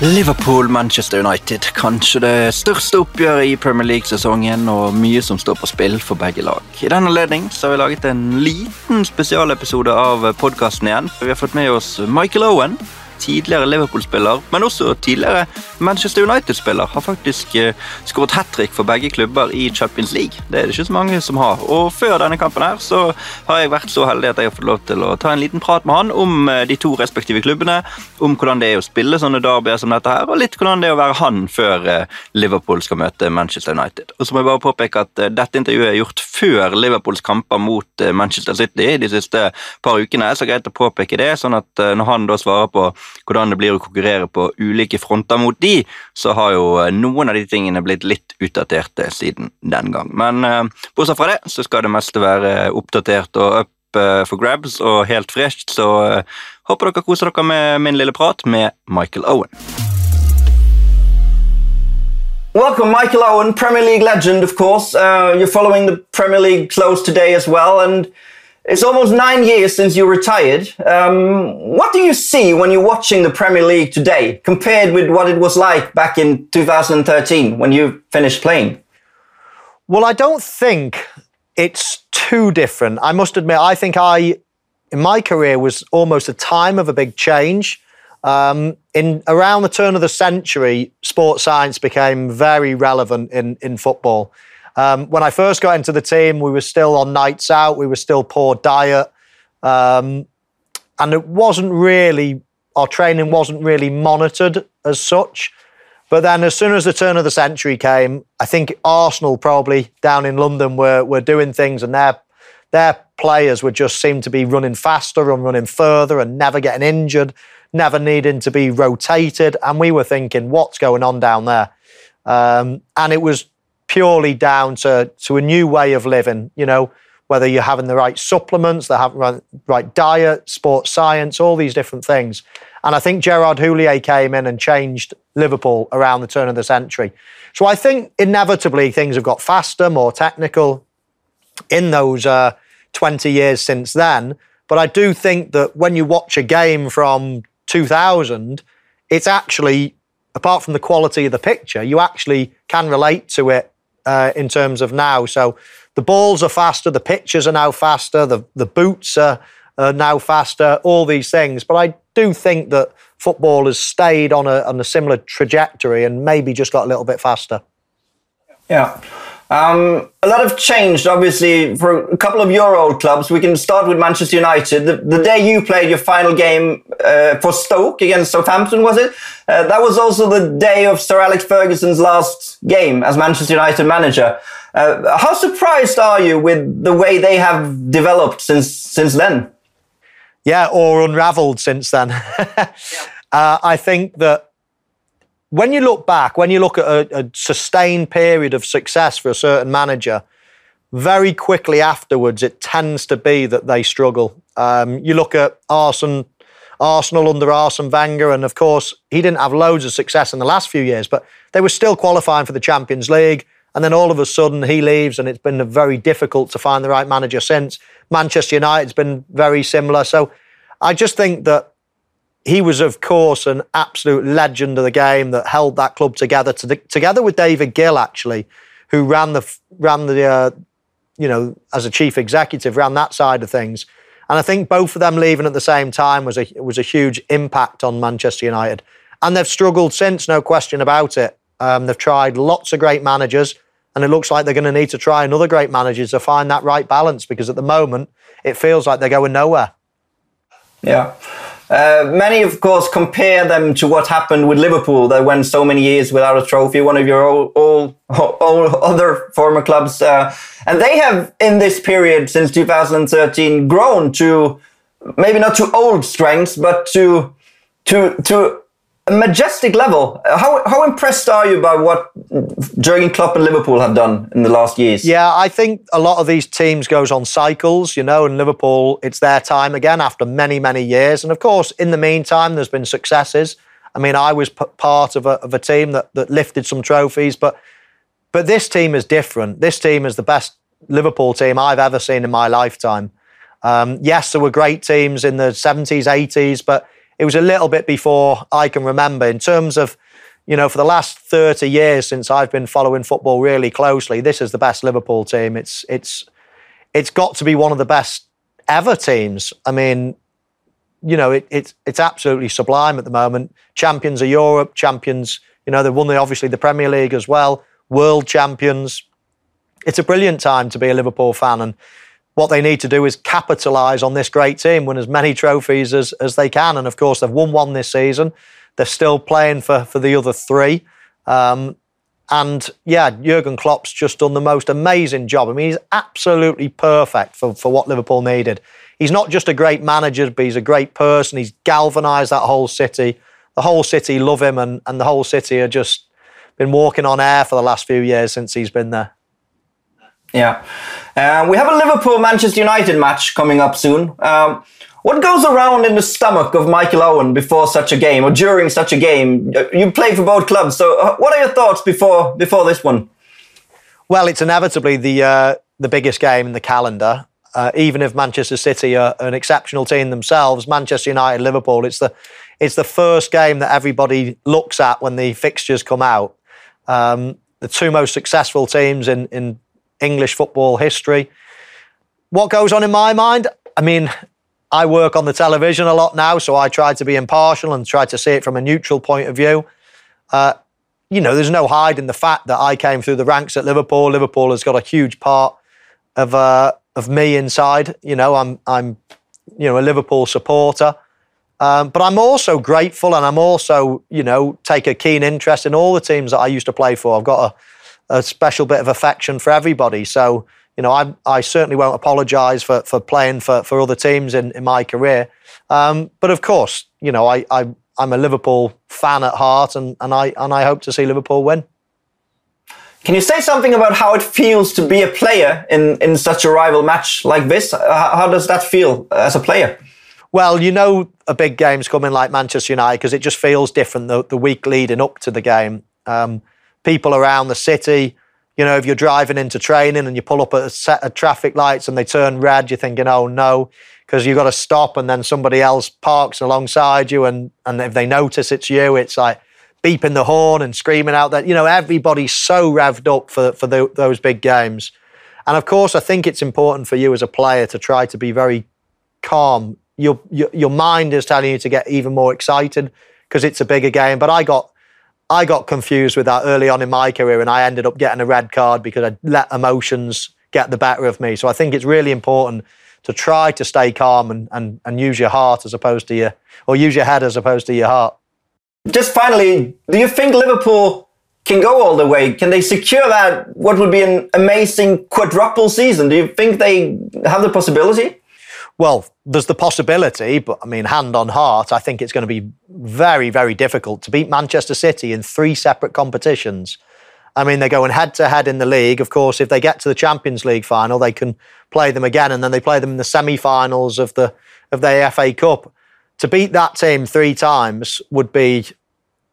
Liverpool-Manchester United. Kanskje det største oppgjøret i Premier League-sesongen, og mye som står på spill for begge lag. I den anledning har vi laget en liten spesialepisode av podkasten igjen. Vi har fått med oss Michael Owen, tidligere Liverpool-spiller, men også tidligere Manchester United-spiller, har faktisk uh, skåret hat trick for begge klubber i Champions League. Det er det ikke så mange som har. Og før denne kampen her så har jeg vært så heldig at jeg har fått lov til å ta en liten prat med han om uh, de to respektive klubbene, om hvordan det er å spille sånne derbyer som dette her, og litt hvordan det er å være han før uh, Liverpool skal møte Manchester United. Og så må jeg bare påpeke at dette intervjuet er gjort før Liverpools kamper mot Manchester City de siste par ukene, så greit å påpeke det, sånn at når han da svarer på hvordan det blir å konkurrere på ulike fronter mot de, så har jo eh, noen av de tingene blitt litt utdaterte siden den gang. Men eh, bortsett fra det, så skal det meste være oppdatert og up eh, for grabs og helt fresht, så eh, håper dere koser dere med min lille prat med Michael Owen. Welcome, Michael Owen, Premier League legend, of course. Uh, you're following the Premier League close today as well, and It's almost nine years since you retired. Um, what do you see when you're watching the Premier League today compared with what it was like back in 2013 when you finished playing? Well, I don't think it's too different. I must admit, I think I, in my career, was almost a time of a big change. Um, in around the turn of the century, sports science became very relevant in in football. Um, when I first got into the team, we were still on nights out, we were still poor diet, um, and it wasn't really our training wasn't really monitored as such. But then, as soon as the turn of the century came, I think Arsenal probably down in London were were doing things, and their their players would just seem to be running faster and running further and never getting injured, never needing to be rotated. And we were thinking, what's going on down there? Um, and it was purely down to, to a new way of living, you know, whether you're having the right supplements, the right, right diet, sports science, all these different things. And I think Gerard Houllier came in and changed Liverpool around the turn of the century. So I think inevitably things have got faster, more technical in those uh, 20 years since then. But I do think that when you watch a game from 2000, it's actually, apart from the quality of the picture, you actually can relate to it uh, in terms of now. So the balls are faster, the pitches are now faster, the, the boots are, are now faster, all these things. But I do think that football has stayed on a, on a similar trajectory and maybe just got a little bit faster. Yeah. Um, a lot of changed, obviously, for a couple of your old clubs. We can start with Manchester United. The, the day you played your final game uh, for Stoke against Southampton, was it? Uh, that was also the day of Sir Alex Ferguson's last game as Manchester United manager. Uh, how surprised are you with the way they have developed since since then? Yeah, or unravelled since then. yeah. Uh, I think that when you look back, when you look at a, a, sustained period of success for a certain manager, very quickly afterwards, it tends to be that they struggle. Um, you look at Arsenal, Arsenal under Arsene Wenger, and of course, he didn't have loads of success in the last few years, but they were still qualifying for the Champions League. And then all of a sudden, he leaves, and it's been very difficult to find the right manager since. Manchester United's been very similar. So I just think that he was, of course, an absolute legend of the game that held that club together, to the, together with David Gill, actually, who ran the ran the uh, you know as a chief executive ran that side of things. And I think both of them leaving at the same time was a was a huge impact on Manchester United. And they've struggled since, no question about it. Um, they've tried lots of great managers, and it looks like they're going to need to try another great managers to find that right balance because at the moment it feels like they're going nowhere. Yeah. Uh, many, of course, compare them to what happened with Liverpool They went so many years without a trophy, one of your all, all, all other former clubs. Uh, and they have, in this period since 2013, grown to maybe not to old strengths, but to, to, to majestic level. How, how impressed are you by what Jurgen Klopp and Liverpool have done in the last years? Yeah, I think a lot of these teams goes on cycles, you know, and Liverpool, it's their time again after many, many years. And of course, in the meantime, there's been successes. I mean, I was p- part of a, of a team that, that lifted some trophies, but but this team is different. This team is the best Liverpool team I've ever seen in my lifetime. Um, yes, there were great teams in the 70s, 80s, but it was a little bit before I can remember in terms of, you know, for the last 30 years since I've been following football really closely, this is the best Liverpool team. It's it's it's got to be one of the best ever teams. I mean, you know, it, it's it's absolutely sublime at the moment. Champions of Europe, champions. You know, they've won the, obviously the Premier League as well. World champions. It's a brilliant time to be a Liverpool fan, and what they need to do is capitalise on this great team, win as many trophies as, as they can. And of course, they've won one this season. They're still playing for, for the other three. Um, and yeah, Jurgen Klopp's just done the most amazing job. I mean, he's absolutely perfect for, for what Liverpool needed. He's not just a great manager, but he's a great person. He's galvanised that whole city. The whole city love him, and, and the whole city are just been walking on air for the last few years since he's been there. Yeah. Uh, we have a Liverpool Manchester United match coming up soon. Um, what goes around in the stomach of Michael Owen before such a game or during such a game? You play for both clubs, so uh, what are your thoughts before before this one? Well, it's inevitably the uh, the biggest game in the calendar. Uh, even if Manchester City are an exceptional team themselves, Manchester United, Liverpool, it's the it's the first game that everybody looks at when the fixtures come out. Um, the two most successful teams in in English football history. What goes on in my mind? I mean, I work on the television a lot now, so I try to be impartial and try to see it from a neutral point of view. Uh, you know, there's no hiding the fact that I came through the ranks at Liverpool. Liverpool has got a huge part of uh, of me inside. You know, I'm I'm you know a Liverpool supporter, um, but I'm also grateful and I'm also you know take a keen interest in all the teams that I used to play for. I've got a a special bit of affection for everybody. So, you know, I, I certainly won't apologise for, for playing for, for other teams in, in my career. Um, but of course, you know, I, I, I'm a Liverpool fan at heart and, and, I, and I hope to see Liverpool win. Can you say something about how it feels to be a player in, in such a rival match like this? How, how does that feel as a player? Well, you know, a big game's coming like Manchester United because it just feels different the, the week leading up to the game. Um, people around the city. You know, if you're driving into training and you pull up at a set of traffic lights and they turn red, you're thinking, oh no, because you've got to stop and then somebody else parks alongside you. And, and if they notice it's you, it's like beeping the horn and screaming out that, you know, everybody's so revved up for, for the, those big games. And of course, I think it's important for you as a player to try to be very calm. Your, your, your mind is telling you to get even more excited because it's a bigger game. But I got I got confused with that early on in my career and I ended up getting a red card because I let emotions get the better of me. So I think it's really important to try to stay calm and, and, and use your heart as opposed to your, or use your head as opposed to your heart. Just finally, do you think Liverpool can go all the way? Can they secure that, what would be an amazing quadruple season? Do you think they have the possibility? Well, there's the possibility, but I mean, hand on heart, I think it's going to be very, very difficult to beat Manchester City in three separate competitions. I mean, they're going head to head in the league. Of course, if they get to the Champions League final, they can play them again, and then they play them in the semi-finals of the of the FA Cup. To beat that team three times would be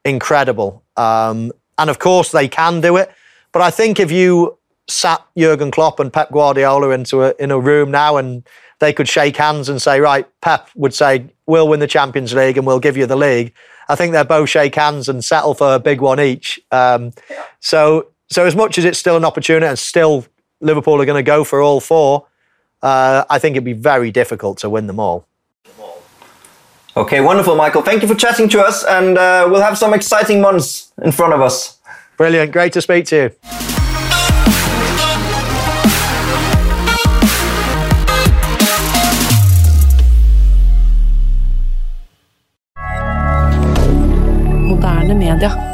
incredible. Um, and of course, they can do it. But I think if you sat Jurgen Klopp and Pep Guardiola into a in a room now and they could shake hands and say, right, Pep would say, we'll win the Champions League and we'll give you the league. I think they'll both shake hands and settle for a big one each. Um, so, so as much as it's still an opportunity and still Liverpool are going to go for all four, uh, I think it'd be very difficult to win them all. Okay, wonderful, Michael. Thank you for chatting to us, and uh, we'll have some exciting months in front of us. Brilliant. Great to speak to you. rien.